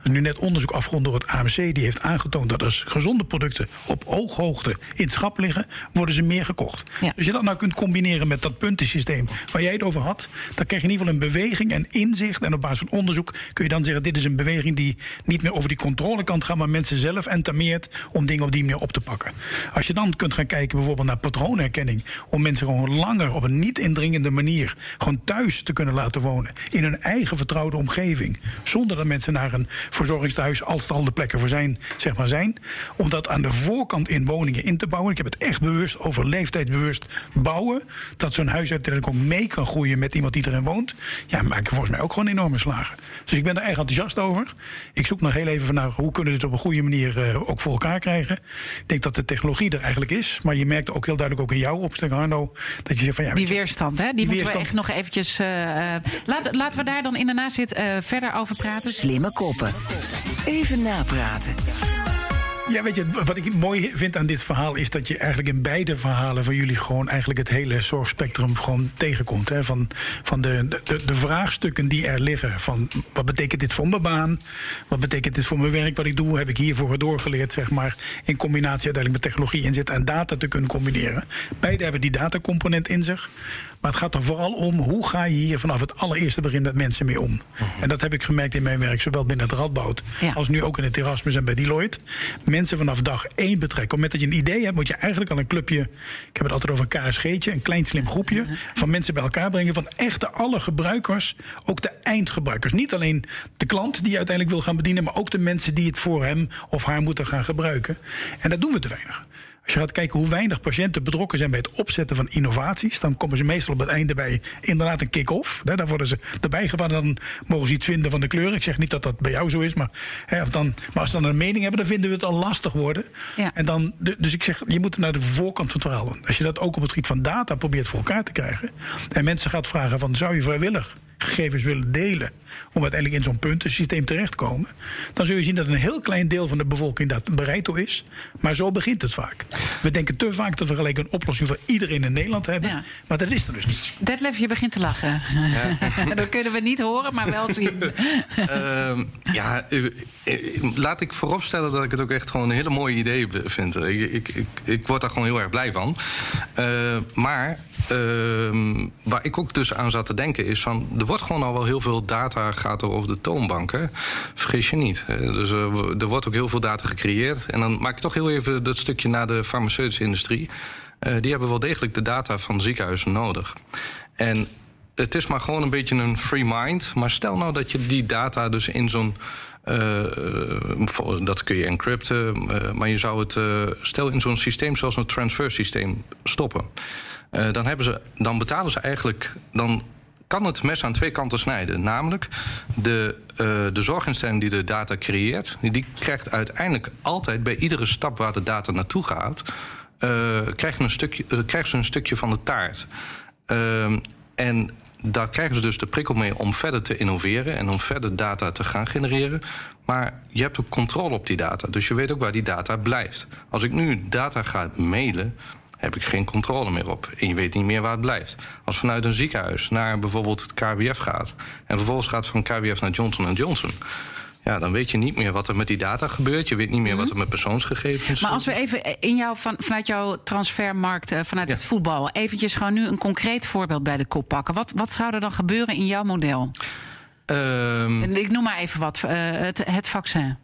Er nu net onderzoek afgerond door het AMC. Die heeft aangetoond dat als gezonde producten op ooghoogte in het schap liggen, worden ze meer gekocht. Ja. Dus je dat nou kunt combineren met dat puntensysteem waar jij het over had, dan krijg je in ieder geval een beweging en inzicht. En op basis van onderzoek kun je dan zeggen: dit is een beweging die niet meer over die controlekant gaat, maar mensen zelf entameert om dingen op die manier op te pakken. Als je dan kunt gaan kijken bijvoorbeeld naar patroonherkenning. Om mensen gewoon langer op een niet indringende manier gewoon thuis te kunnen laten wonen. In hun eigen vertrouwde omgeving. Zonder dat mensen naar een verzorgingstehuis, als het al de plekken voor zijn, zeg maar zijn. Om dat aan de voorkant in woningen in te bouwen. Ik heb het echt bewust over leeftijdsbewust bouwen. Dat zo'n huis uiteindelijk ook mee kan groeien met iemand die erin woont. Ja, maken volgens mij ook gewoon enorme slagen. Dus ik ben er erg enthousiast over. Ik zoek nog heel even nou, hoe kunnen we dit op een goede manier uh, ook voor elkaar krijgen. Ik denk dat de technologie er eigenlijk is. Maar je merkt ook heel duidelijk ook in jouw opstelling, Arno, dat je zegt van ja. Die weerstand, hè? Die, Die moeten we echt nog eventjes. eh, eh, laten, laten we daar dan in de nazit eh verder over praten. Slimme koppen. Even napraten. Ja, weet je, wat ik mooi vind aan dit verhaal is dat je eigenlijk in beide verhalen van jullie gewoon eigenlijk het hele zorgspectrum gewoon tegenkomt. Hè? Van, van de, de, de vraagstukken die er liggen. Van wat betekent dit voor mijn baan? Wat betekent dit voor mijn werk wat ik doe? Heb ik hiervoor doorgeleerd, zeg maar, in combinatie uiteindelijk met technologie inzet en data te kunnen combineren. Beide hebben die datacomponent in zich. Maar het gaat er vooral om hoe ga je hier vanaf het allereerste begin met mensen mee om. En dat heb ik gemerkt in mijn werk, zowel binnen het Radboud Ja. als nu ook in het Erasmus en bij Deloitte. Mensen vanaf dag één betrekken. Op het moment dat je een idee hebt, moet je eigenlijk al een clubje. Ik heb het altijd over een KSG'tje, een klein slim groepje. Van mensen bij elkaar brengen. Van echte alle gebruikers, ook de eindgebruikers. Niet alleen de klant die je uiteindelijk wil gaan bedienen, maar ook de mensen die het voor hem of haar moeten gaan gebruiken. En dat doen we te weinig. Als je gaat kijken hoe weinig patiënten betrokken zijn bij het opzetten van innovaties, dan komen ze meestal op het einde bij inderdaad een kick-off. Daar worden ze erbij gevallen, dan mogen ze iets vinden van de kleur. Ik zeg niet dat dat bij jou zo is, maar, hè, of dan, maar als ze dan een mening hebben, dan vinden we het al lastig worden. Ja. En dan, dus ik zeg, je moet naar de voorkant van het verhaal. Als je dat ook op het gebied van data probeert voor elkaar te krijgen, en mensen gaat vragen van, zou je vrijwillig gegevens willen delen om uiteindelijk in zo'n puntensysteem terecht te komen, dan zul je zien dat een heel klein deel van de bevolking dat bereid toe is. Maar zo begint het vaak. We denken te vaak dat we gelijk een oplossing voor iedereen in Nederland hebben, Ja. maar dat is er dus niet. Detlef, je begint te lachen. [LAUGHS] dat kunnen we niet horen, maar wel zien. Ehm, ja, laat ik vooropstellen dat ik het ook echt gewoon een hele mooie idee vind. Ik, ik, ik, ik word daar gewoon heel erg blij van. Eh, maar ehm, waar ik ook dus aan zat te denken is van... er wordt gewoon al wel heel veel data gaat er over de toonbanken. Vergeet je niet. Dus eh, er wordt ook heel veel data gecreëerd. En dan maak ik toch heel even dat stukje naar de farmaceutische industrie. Eh, die hebben wel degelijk de data van ziekenhuizen nodig. En het is maar gewoon een beetje een free mind. Maar stel nou dat je die data dus in zo'n. eh, eh, dat kun je encrypten. maar je zou het. stel in zo'n systeem zoals een transfer systeem stoppen. Dan, hebben ze, dan betalen ze eigenlijk. Dan kan het mes aan twee kanten snijden. Namelijk, de, eh, de zorginstelling die de data creëert, die krijgt uiteindelijk altijd bij iedere stap waar de data naartoe gaat, eh, krijgt, een stukje, eh, krijgt ze een stukje van de taart. Ehm, en daar krijgen ze dus de prikkel mee om verder te innoveren en om verder data te gaan genereren. Maar je hebt ook controle op die data. Dus je weet ook waar die data blijft. Als ik nu data ga mailen, heb ik geen controle meer op. En je weet niet meer waar het blijft. Als vanuit een ziekenhuis naar bijvoorbeeld het KWF gaat... en vervolgens gaat van KWF naar Johnson Johnson... ja, dan weet je niet meer wat er met die data gebeurt. Je weet niet meer wat er met persoonsgegevens... Maar als we even in jou, van, vanuit jouw transfermarkt, eh, vanuit Ja. het voetbal, eventjes gewoon nu een concreet voorbeeld bij de kop pakken. Wat, wat zou er dan gebeuren in jouw model? Ehm, Ik noem maar even wat. eh, het, het vaccin.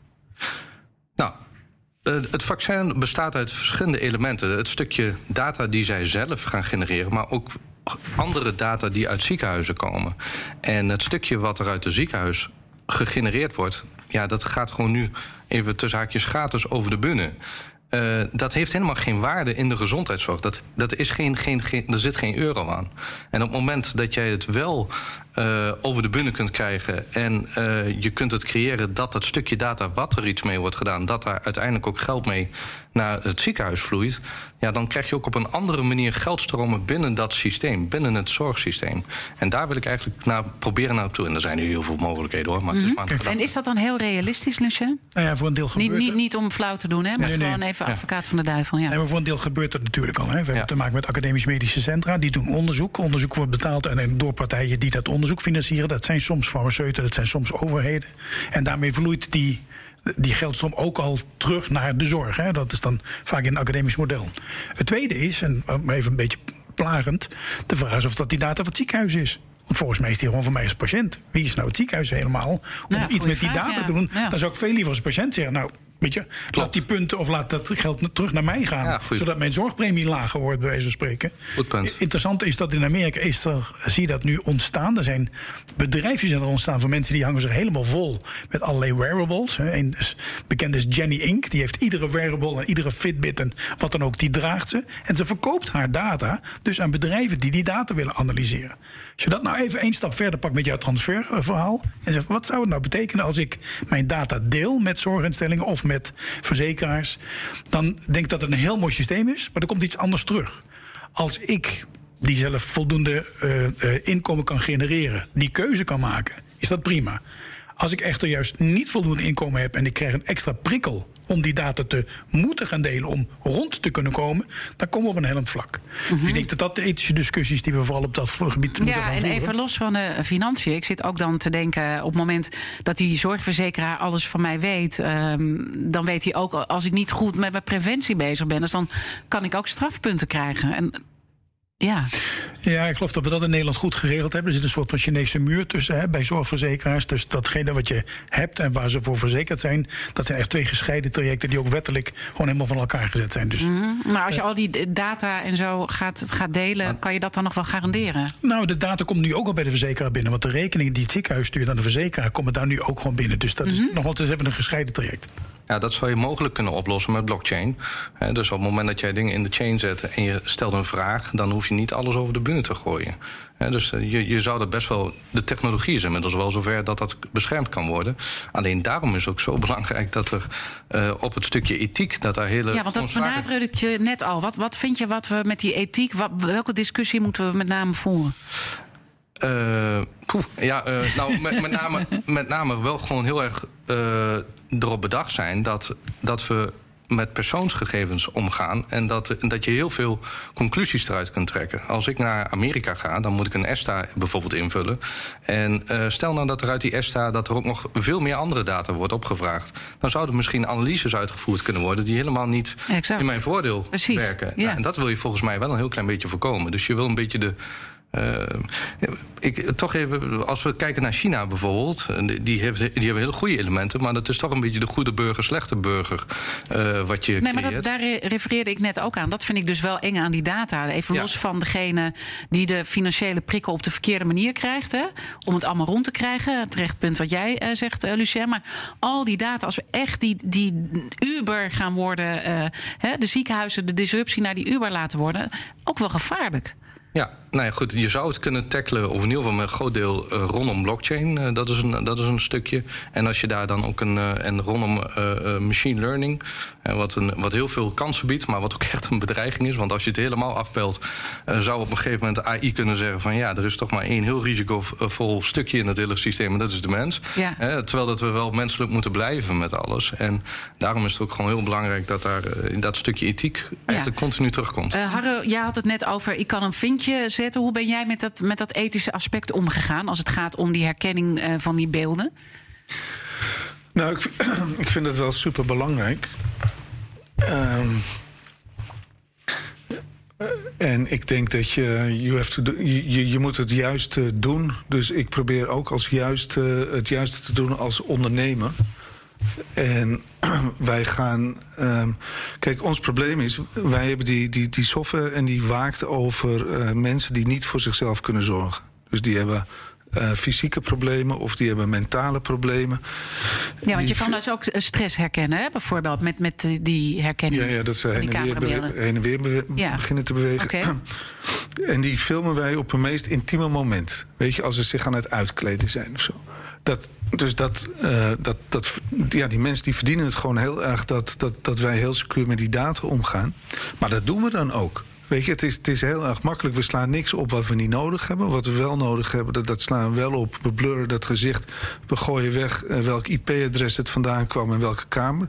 Nou, het vaccin bestaat uit verschillende elementen. Het stukje data die zij zelf gaan genereren, maar ook andere data die uit ziekenhuizen komen. En het stukje wat er uit het ziekenhuis gegenereerd wordt, ja, dat gaat gewoon nu even tussen haakjes gratis over de bühne. Eh, dat heeft helemaal geen waarde in de gezondheidszorg. Dat, dat is geen, geen, geen, er zit geen euro aan. En op het moment dat jij het wel eh, over de bühne kunt krijgen... en eh, je kunt het creëren dat dat stukje data wat er iets mee wordt gedaan... dat daar uiteindelijk ook geld mee naar het ziekenhuis vloeit... ja, dan krijg je ook op een andere manier geldstromen binnen dat systeem... binnen het zorgsysteem. En daar wil ik eigenlijk naar proberen naartoe. En er zijn nu heel veel mogelijkheden hoor, maar het is maar een En is dat dan heel realistisch, Lucien? Nou ja, voor een deel Niet, gebeurt niet, het. niet om flauw te doen, hè, maar Nee, nee. gewoon even Ja. advocaat van de duivel. Ja. Nee, maar voor een deel gebeurt het natuurlijk al. Hè. We hebben te maken met academisch medische centra. Die doen onderzoek. Onderzoek wordt betaald en door partijen die dat onderzoek financieren. Dat zijn soms farmaceuten, dat zijn soms overheden. En daarmee vloeit die, die geldstroom ook al terug naar de zorg. Hè. Dat is dan vaak in een academisch model. Het tweede is, en even een beetje plagend... de vraag is of dat die data van het ziekenhuis is. Want volgens mij is die gewoon voor mij als patiënt. Wie is nou het ziekenhuis helemaal? Om Ja, iets met die vraag, data ja. te doen. Ja. Dan zou ik veel liever als patiënt zeggen... nou, weet je, laat die punten of laat dat geld terug naar mij gaan. Ja, zodat mijn zorgpremie lager wordt, bij wijze van spreken. Goed punt. Interessant is dat in Amerika is er, zie je dat nu ontstaan. Er zijn bedrijfjes zijn er ontstaan van mensen die hangen zich helemaal vol met allerlei wearables. Een bekend is Jenny Inc. Die heeft iedere wearable en iedere Fitbit en wat dan ook, die draagt ze. En ze verkoopt haar data dus aan bedrijven die die data willen analyseren. Als je dat nou even één stap verder pakt met jouw transferverhaal. En zegt, wat zou het nou betekenen als ik mijn data deel met zorginstellingen of met verzekeraars. Dan denk ik dat het een heel mooi systeem is, maar er komt iets anders terug. Als ik die zelf voldoende uh, uh, inkomen kan genereren, die keuze kan maken, is dat prima. Als ik echter juist niet voldoende inkomen heb en ik krijg een extra prikkel om die data te moeten gaan delen om rond te kunnen komen, dan komen we op een hellend vlak. Dus ik denk dat dat de ethische discussies die we vooral op dat gebied moeten Ja, en even los van de financiën. Ik zit ook dan te denken op het moment dat die zorgverzekeraar alles van mij weet, um, dan weet hij ook als ik niet goed met mijn preventie bezig ben, dus dan kan ik ook strafpunten krijgen. En ja. ja, ik geloof dat we dat in Nederland goed geregeld hebben. Er zit een soort van Chinese muur tussen hè, bij zorgverzekeraars. Dus datgene wat je hebt en waar ze voor verzekerd zijn, dat zijn echt twee gescheiden trajecten die ook wettelijk gewoon helemaal van elkaar gezet zijn. Dus, mm -hmm. Maar als je al die data en zo gaat, gaat delen, kan je dat dan nog wel garanderen? Nou, de data komt nu ook al bij de verzekeraar binnen. Want de rekening die het ziekenhuis stuurt aan de verzekeraar, komen daar nu ook gewoon binnen. Dus dat mm -hmm. is nog wel eens even een gescheiden traject. Ja, dat zou je mogelijk kunnen oplossen met blockchain. He, dus op het moment dat jij dingen in de chain zet en je stelt een vraag, dan hoef je niet alles over de bühne te gooien. He, dus je, je zou dat best wel. De technologie is inmiddels wel zover dat dat beschermd kan worden. Alleen daarom is het ook zo [LAUGHS] belangrijk dat er uh, op het stukje ethiek. dat daar hele. Ja, want dat benadruk je net al. Wat, wat vind je wat we met die ethiek. Wat, welke discussie moeten we met name voeren? Uh, poeh, ja, uh, nou, met, met, name, met name wel gewoon heel erg uh, erop bedacht zijn dat, dat we met persoonsgegevens omgaan en dat, dat je heel veel conclusies eruit kunt trekken. Als ik naar Amerika ga, dan moet ik een ESTA bijvoorbeeld invullen. En uh, stel nou dat er uit die ESTA dat er ook nog veel meer andere data wordt opgevraagd. Dan zouden misschien analyses uitgevoerd kunnen worden die helemaal niet exact. in mijn voordeel Precies. werken. Ja. En dat wil je volgens mij wel een heel klein beetje voorkomen. Dus je wil een beetje de uh, ik, toch even, als we kijken naar China bijvoorbeeld, die, heeft, die hebben hele goede elementen, maar dat is toch een beetje de goede burger, slechte burger uh, wat je. Nee, maar dat, daar refereerde ik net ook aan. Dat vind ik dus wel eng aan die data. Even ja. los van degene die de financiële prikkel op de verkeerde manier krijgt, hè, om het allemaal rond te krijgen. Terecht punt wat jij uh, zegt, Lucien. Maar al die data, als we echt die, die Uber gaan worden, hè, de ziekenhuizen, de disruptie naar die Uber laten worden, ook wel gevaarlijk. Ja, nou ja, goed. Je zou het kunnen tackelen, of in ieder geval met een groot deel uh, rondom blockchain. Uh, dat, is een, dat is een stukje. En als je daar dan ook een. Uh, en rondom machine learning. wat, een, wat heel veel kansen biedt, maar wat ook [LAUGHS] echt een bedreiging is. Want als je het helemaal afpelt, zou op een gegeven moment AI kunnen zeggen: van ja, er is toch maar één heel risicovol stukje in het hele systeem. En dat is de mens. Ja. terwijl dat we wel menselijk moeten blijven met alles. En daarom is het ook gewoon heel belangrijk dat daar in dat stukje ethiek eigenlijk ja. continu terugkomt. Harro, jij had het net over: ik kan een vinkje Hoe ben jij met dat, met dat ethische aspect omgegaan als het gaat om die herkenning uh, van die beelden? Nou, ik, [CLEARS THROAT] ik vind het wel super belangrijk. Um, en ik denk dat je, you have to do, je, je moet het juist doen. Dus ik probeer ook als juist, het juiste te doen als ondernemer. En [CLEARS THROAT] wij gaan. Um, kijk, ons probleem is. Wij hebben die, die, die software en die waakt over uh, mensen die niet voor zichzelf kunnen zorgen. Dus die hebben. Uh, fysieke problemen of die hebben mentale problemen. Ja, want je kan dus ook stress herkennen, hè? bijvoorbeeld met, met die herkenning. Ja, ja dat ze heen en, weer, bewe- heen en weer bewe- ja. beginnen te bewegen. Okay. [CLEARS THROAT] En die filmen wij op een meest intieme moment. Weet je, als ze zich aan het uitkleden zijn of zo. Dat, dus dat, uh, dat, dat, ja, die mensen die verdienen het gewoon heel erg dat, dat, dat wij heel secuur met die data omgaan. Maar dat doen we dan ook. Weet je, het is, het is heel erg makkelijk. We slaan niks op wat we niet nodig hebben. Wat we wel nodig hebben, dat, dat slaan we wel op. We blurren dat gezicht. We gooien weg uh, welk IP-adres het vandaan kwam en welke kamer.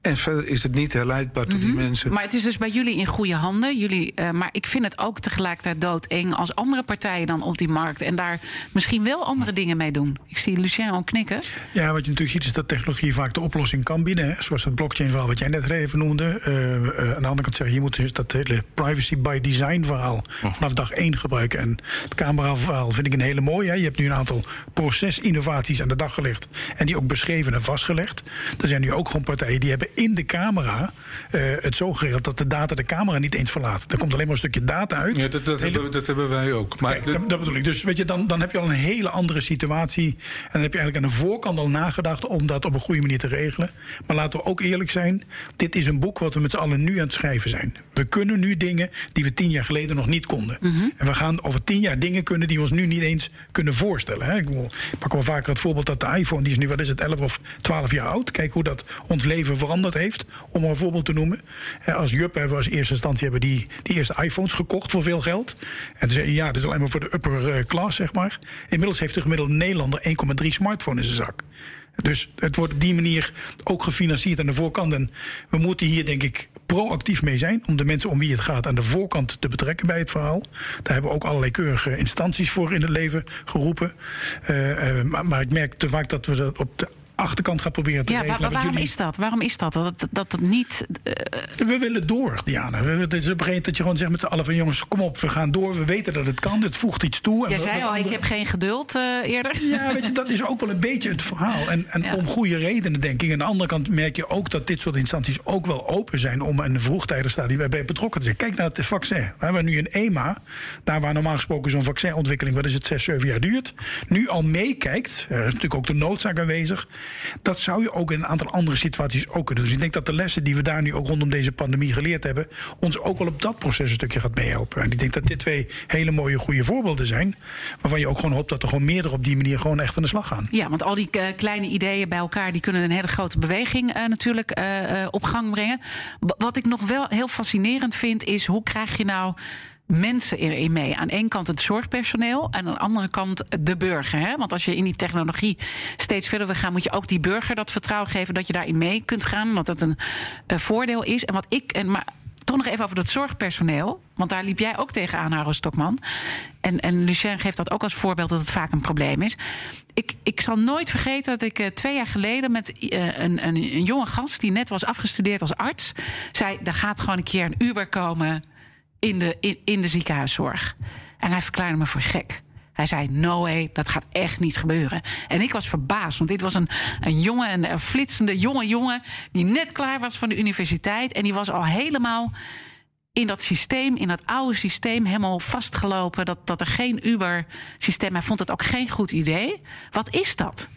En verder is het niet herleidbaar tot die mensen. Maar het is dus bij jullie in goede handen. Jullie, uh, maar ik vind het ook tegelijkertijd doodeng als andere partijen dan op die markt en daar misschien wel andere dingen mee doen. Ik zie Lucien al knikken. Ja, wat je natuurlijk ziet is dat technologie vaak de oplossing kan bieden. Hè? Zoals het blockchain verhaal wat jij net even noemde. Uh, uh, aan de andere kant zeggen, je moet dus dat hele privacy by design verhaal vanaf dag één gebruiken. En het camera verhaal vind ik een hele mooie. Hè? Je hebt nu een aantal procesinnovaties aan de dag gelegd en die ook beschreven en vastgelegd. Er zijn nu ook gewoon partijen die hebben in de camera eh, het zo geregeld dat de data de camera niet eens verlaat. Er komt alleen maar een stukje data uit. Ja, dat, dat, hebben, dat hebben wij ook. Maar Kijk, dat, dat bedoel ik. Dus weet je, dan, dan heb je al een hele andere situatie. En dan heb je eigenlijk aan de voorkant al nagedacht om dat op een goede manier te regelen. Maar laten we ook eerlijk zijn: dit is een boek wat we met z'n allen nu aan het schrijven zijn. We kunnen nu dingen die we tien jaar geleden nog niet konden. En we gaan over tien jaar dingen kunnen die we ons nu niet eens kunnen voorstellen. Hè. Ik, bedoel, ik pak wel vaker het voorbeeld dat de iPhone, die is nu, wat is het, 11 of 12 jaar oud. Kijk hoe dat ons leven heeft. Om een voorbeeld te noemen. Als Jup hebben we als eerste instantie hebben die, die eerste iPhones gekocht voor veel geld. En toen zei ja, dat is alleen maar voor de upper eh, class, zeg maar. Inmiddels heeft de gemiddelde Nederlander 1,3 smartphone in zijn zak. Dus het wordt op die manier ook gefinancierd aan de voorkant. En we moeten hier, denk ik, proactief mee zijn. Om de mensen om wie het gaat aan de voorkant te betrekken bij het verhaal. Daar hebben we ook allerlei keurige instanties voor in het leven geroepen. Eh, eh, maar, maar ik merk te vaak dat we dat op de achterkant gaan proberen te Ja, regelen. Wat waarom jullie- is dat? Waarom is dat? Dat dat, dat het niet. eh, We willen door, Diana. We- Het is op een gegeven moment dat je gewoon zegt met z'n allen van... jongens, kom op, we gaan door. We weten dat het kan. Het voegt iets toe. Jij zei al, ik heb geen geduld eh, eerder. Ja, weet je, dat is ook wel een beetje het verhaal. En, en Ja. om goede redenen, denk ik. Aan de andere kant merk je ook dat dit soort instanties ook wel open zijn om in een vroegtijdig stadium bij betrokken te zijn. Kijk naar het vaccin. We hebben nu een EMA, daar waar normaal gesproken zo'n vaccinontwikkeling, wat is het, zes, zeven jaar duurt, nu al meekijkt. Er is natuurlijk ook de noodzaak aanwezig. Dat zou je ook in een aantal andere situaties ook kunnen doen. Dus ik denk dat de lessen die we daar nu ook rondom deze pandemie geleerd hebben, ons ook wel op dat proces een stukje gaat meehelpen. En ik denk dat dit twee hele mooie, goede voorbeelden zijn. Waarvan je ook gewoon hoopt dat er gewoon meerdere op die manier gewoon echt aan de slag gaan. Ja, want al die eh, kleine ideeën bij elkaar die kunnen een hele grote beweging eh, natuurlijk eh, op gang brengen. Wa- Wat ik nog wel heel fascinerend vind, is hoe krijg je nou mensen erin mee? Aan één kant het zorgpersoneel en aan de andere kant de burger. Hè? Want als je in die technologie steeds verder wil gaan, moet je ook die burger dat vertrouwen geven dat je daarin mee kunt gaan. Want dat een voordeel is. En wat ik. En, maar toch nog even over dat zorgpersoneel. Want daar liep jij ook tegenaan, Haro Stokman. En, en Lucien geeft dat ook als voorbeeld dat het vaak een probleem is. Ik, ik zal nooit vergeten dat ik eh, twee jaar geleden met eh, een, een, een jonge gast... die net was afgestudeerd als arts... zei, er gaat gewoon een keer een Uber komen in de, in, in de ziekenhuiszorg. En hij verklaarde me voor gek. Hij zei, no way, dat gaat echt niet gebeuren. En ik was verbaasd, want dit was een, een jonge, een, flitsende jonge jongen... die net klaar was van de universiteit... en die was al helemaal in dat systeem, in dat oude systeem, helemaal vastgelopen. Dat, dat er geen Uber-systeem. Hij vond het ook geen goed idee. Wat is dat?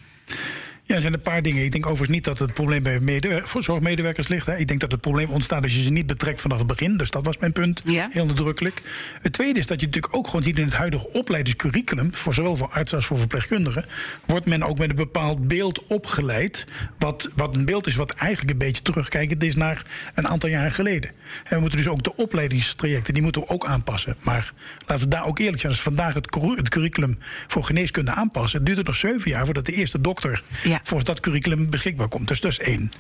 Ja, er zijn een paar dingen. Ik denk overigens niet dat het probleem bij medewer- zorgmedewerkers ligt. Hè. Ik denk dat het probleem ontstaat als je ze niet betrekt vanaf het begin. Dus dat was mijn punt. Ja. Heel nadrukkelijk. Het tweede is dat je natuurlijk ook gewoon ziet in het huidige opleidingscurriculum. Voor zowel voor artsen als voor verpleegkundigen. wordt men ook met een bepaald beeld opgeleid. Wat, wat een beeld is wat eigenlijk een beetje terugkijkend is naar een aantal jaren geleden. En we moeten dus ook de opleidingstrajecten. die moeten we ook aanpassen. Maar laten we daar ook eerlijk zijn. Als we vandaag het curriculum voor geneeskunde aanpassen. duurt het nog zeven jaar voordat de eerste dokter Ja. Volgens dat curriculum beschikbaar komt. Dus dat is één.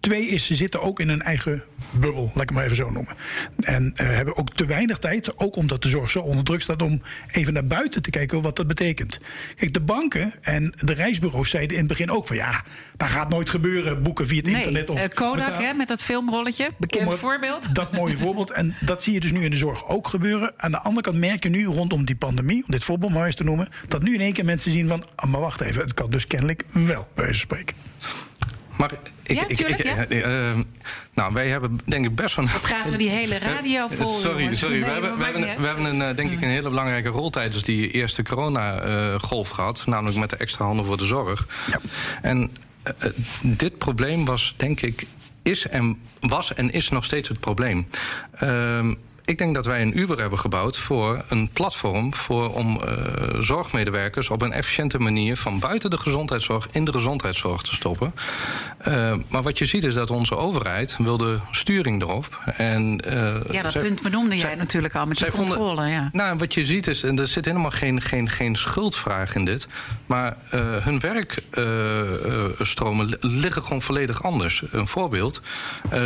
Twee is, ze zitten ook in een eigen bubbel, laat ik het maar even zo noemen. En eh, hebben ook te weinig tijd, ook omdat de zorg zo onder druk staat, om even naar buiten te kijken wat dat betekent. Kijk, de banken en de reisbureaus zeiden in het begin ook van ja, dat gaat nooit gebeuren, boeken via het Nee, internet. Of eh, Kodak betaal- hè, met dat filmrolletje. Bekend voorbeeld. Dat mooie voorbeeld. En dat zie je dus nu in de zorg ook gebeuren. Aan de andere kant merk je nu rondom die pandemie, om dit voorbeeld maar eens te noemen, dat nu in één keer mensen zien van, ah, maar wacht even, het kan dus kennelijk wel, wijze van spreken. Maar ik, Ja, ik, tuurlijk, ik, ja. eh, eh, nou, wij hebben denk ik best wel. We praten die hele radio Eh, vol. Sorry, jongens. sorry. Nee, we hebben, we hebben, we hebben een, denk ik een hele belangrijke rol tijdens die eerste corona-golf gehad. Namelijk met de extra handen voor de zorg. En eh, eh, dit probleem was, denk ik, is en was en is nog steeds het probleem. Ehm, ik denk dat wij een Uber hebben gebouwd voor een platform voor om eh, zorgmedewerkers op een efficiënte manier van buiten de gezondheidszorg in de gezondheidszorg te stoppen. Eh, maar wat je ziet is dat onze overheid wil de sturing erop. En, eh, Ja, dat zij- punt benoemde jij zij- natuurlijk al met die zij vonden- controle. Ja. nou, wat je ziet is, en er zit helemaal geen, geen, geen schuldvraag in dit. Maar hun werkstromen liggen gewoon volledig anders. Een voorbeeld.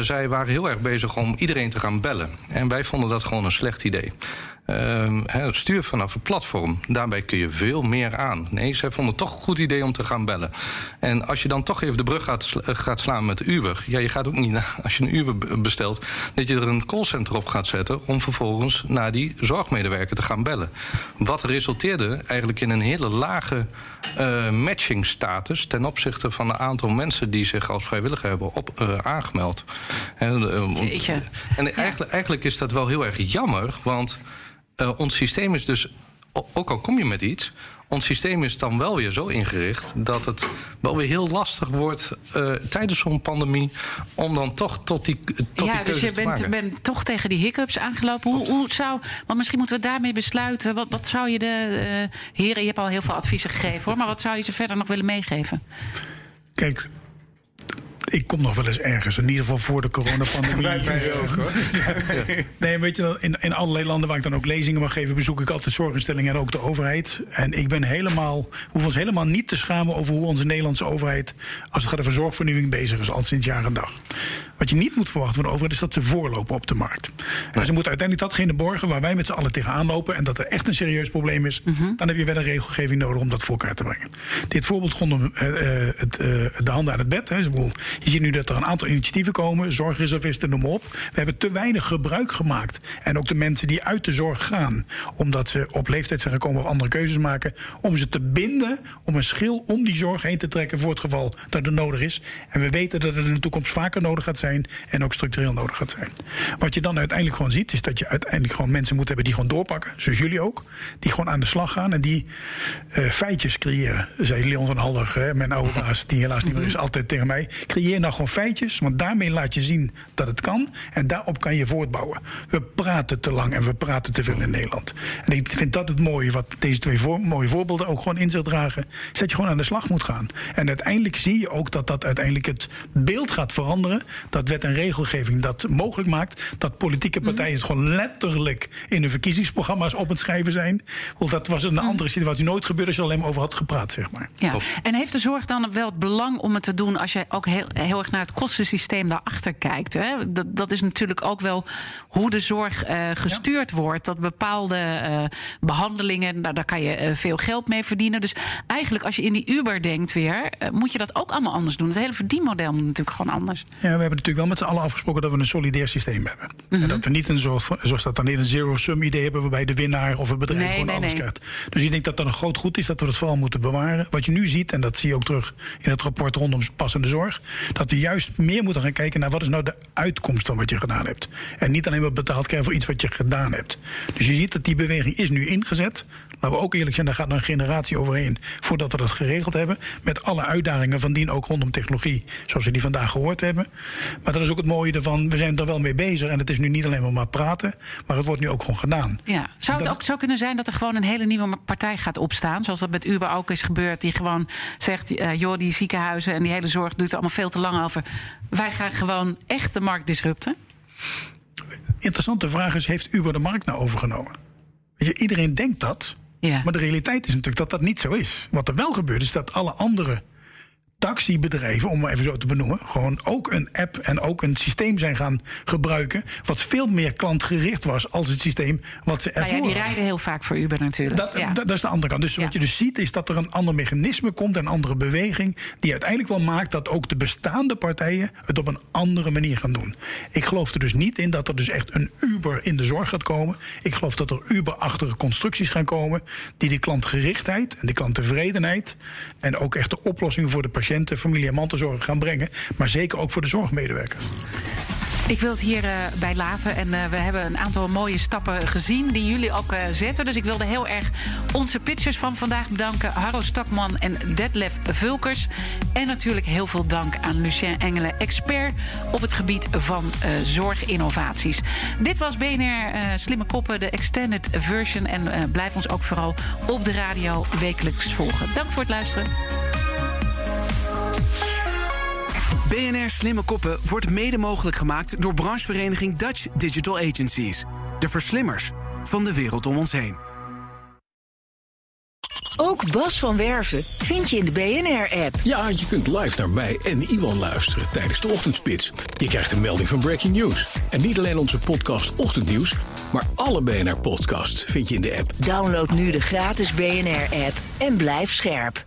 zij waren heel erg bezig om iedereen te gaan bellen. En wij vonden dat gewoon een slecht idee. Ehm, hè, stuur vanaf het platform. Daarbij kun je veel meer aan. Nee, zij vonden het toch een goed idee om te gaan bellen. En als je dan toch even de brug gaat, eh, gaat slaan met Uber... ja, je gaat ook niet, als je een Uber bestelt... dat je er een callcenter op gaat zetten... om vervolgens naar die zorgmedewerker te gaan bellen. Wat resulteerde eigenlijk in een hele lage eh matchingstatus... ten opzichte van een aantal mensen die zich als vrijwilliger hebben op, eh, aangemeld. En, en eigenlijk, eigenlijk is dat wel heel erg jammer, want eh, ons systeem is dus, ook al kom je met iets, ons systeem is dan wel weer zo ingericht dat het wel weer heel lastig wordt eh, tijdens zo'n pandemie om dan toch tot die, tot die ja, dus je te bent, maken. bent toch tegen die hiccups aangelopen. Hoe, hoe zou, want misschien moeten we daarmee besluiten. Wat, wat zou je de eh, heren, je hebt al heel veel adviezen gegeven hoor, maar wat zou je ze verder nog willen meegeven? Kijk, ik kom nog wel eens ergens. In ieder geval voor de coronapandemie. [LAUGHS] Wij- wij ook, hoor. [LAUGHS] Nee, weet je, wel, in, in allerlei landen waar ik dan ook lezingen mag geven, bezoek ik altijd zorginstellingen en ook de overheid. En ik ben helemaal, we hoeven ons helemaal niet te schamen over hoe onze Nederlandse overheid, als het gaat over zorgvernieuwing, bezig is, al sinds jaar en dag. Wat je niet moet verwachten van de overheid is dat ze voorlopen op de markt. En ze moeten uiteindelijk datgene borgen waar wij met z'n allen tegenaan lopen en dat er echt een serieus probleem is. Dan heb je wel een regelgeving nodig om dat voor elkaar te brengen. Dit voorbeeld rondom eh, eh, het, eh, de handen aan het bed. Hè. Je ziet nu dat er een aantal initiatieven komen, zorgreservisten, noem maar op. We hebben te weinig gebruik gemaakt. En ook de mensen die uit de zorg gaan, omdat ze op leeftijd zijn gekomen of andere keuzes maken, om ze te binden, om een schil om die zorg heen te trekken voor het geval dat het nodig is. En we weten dat het in de toekomst vaker nodig gaat zijn en ook structureel nodig gaat zijn. Wat je dan uiteindelijk gewoon ziet, is dat je uiteindelijk gewoon mensen moet hebben die gewoon doorpakken, zoals jullie ook, die gewoon aan de slag gaan en die eh, feitjes creëren. Zei Leon van Halder, mijn oude [LAUGHS] baas, die helaas niet meer is, altijd tegen mij. Creëer nou gewoon feitjes, want daarmee laat je zien dat het kan. En daarop kan je voortbouwen. We praten te lang en we praten te veel in Nederland. En ik vind dat het mooie, wat deze twee voor- mooie voorbeelden ook gewoon in zich dragen, is dat je gewoon aan de slag moet gaan. En uiteindelijk zie je ook dat dat uiteindelijk het beeld gaat veranderen. Dat wet en regelgeving dat mogelijk maakt. Dat politieke partijen het gewoon letterlijk in hun verkiezingsprogramma's op het schrijven zijn. Want dat was een andere situatie nooit gebeurd als je alleen maar over had gepraat, zeg maar. Ja. En heeft de zorg dan wel het belang om het te doen als je ook heel, heel erg naar het kostensysteem daarachter kijkt? Hè? Dat, dat is natuurlijk ook wel hoe de zorg eh, gestuurd wordt. Dat bepaalde eh, behandelingen, nou, daar kan je eh, veel geld mee verdienen. Dus eigenlijk, als je in die Uber denkt weer, moet je dat ook allemaal anders doen. Het hele verdienmodel moet natuurlijk gewoon anders. Ja, we hebben natuurlijk wel met z'n allen afgesproken dat we een solidair systeem hebben. Mhm. En dat we niet een soort, zoals dat dan in een zero-sum idee hebben, waarbij de winnaar of het bedrijf Nee, gewoon nee, alles nee. krijgt. Dus ik denk dat dat een groot goed is, dat we dat vooral moeten bewaren. Wat je nu ziet, en dat zie je ook terug in het rapport rondom passende zorg, dat we juist meer moeten gaan kijken naar wat is nou de uitkomst van wat je gedaan hebt. En niet alleen maar betaald krijgen voor iets wat je gedaan hebt. Dus je ziet dat die beweging is nu ingezet. Laten we ook eerlijk zijn, daar gaat een generatie overheen voordat we dat geregeld hebben. Met alle uitdagingen van dien ook rondom technologie, zoals we die vandaag gehoord hebben. Maar dat is ook het mooie ervan, we zijn er wel mee bezig. En het is nu niet alleen maar, maar praten, maar het wordt nu ook gewoon gedaan. Ja. Zou het Dat- ook zo kunnen zijn dat er gewoon een hele nieuwe partij gaat opstaan? Zoals dat met Uber ook is gebeurd. Die gewoon zegt: eh, joh, die ziekenhuizen en die hele zorg doet er allemaal veel te lang over. Wij gaan gewoon echt de markt disrupten. Interessante vraag is, heeft Uber de markt nou overgenomen? Weet je, iedereen denkt dat. Maar de realiteit is natuurlijk dat dat niet zo is. Wat er wel gebeurt is dat alle andere taxibedrijven, om maar even zo te benoemen, gewoon ook een app en ook een systeem zijn gaan gebruiken. wat veel meer klantgericht was als het systeem wat ze Nou ervoor ja, die rijden heel vaak voor Uber natuurlijk. Dat, ja. dat, dat is de andere kant. Dus Ja. wat je dus ziet is dat er een ander mechanisme komt, een andere beweging, die uiteindelijk wel maakt dat ook de bestaande partijen het op een andere manier gaan doen. Ik geloof er dus niet in dat er dus echt een Uber in de zorg gaat komen. Ik geloof dat er Uber-achtige constructies gaan komen die de klantgerichtheid en de klanttevredenheid en ook echt de oplossingen voor de patiënten, familie en mantelzorg gaan brengen, maar zeker ook voor de zorgmedewerkers. Ik wil het hierbij bij laten. En eh, we hebben een aantal mooie stappen gezien die jullie ook eh, zetten. Dus ik wilde heel erg onze pitchers van vandaag bedanken. Harro Stakman en Detlef Vulkers. En natuurlijk heel veel dank aan Lucien Engelen, expert op het gebied van eh, zorginnovaties. Dit was BNR eh, Slimme Koppen, de extended version. En eh, blijf ons ook vooral op de radio wekelijks volgen. Dank voor het luisteren. BNR Slimme Koppen wordt mede mogelijk gemaakt door branchevereniging Dutch Digital Agencies. De verslimmers van de wereld om ons heen. Ook Bas van Werven vind je in de BNR-app. Ja, je kunt live naar mij en Iwan luisteren tijdens de ochtendspits. Je krijgt een melding van Breaking News. En niet alleen onze podcast Ochtendnieuws, Maar alle BNR-podcasts vind je in de app. Download nu de gratis BNR-app en blijf scherp.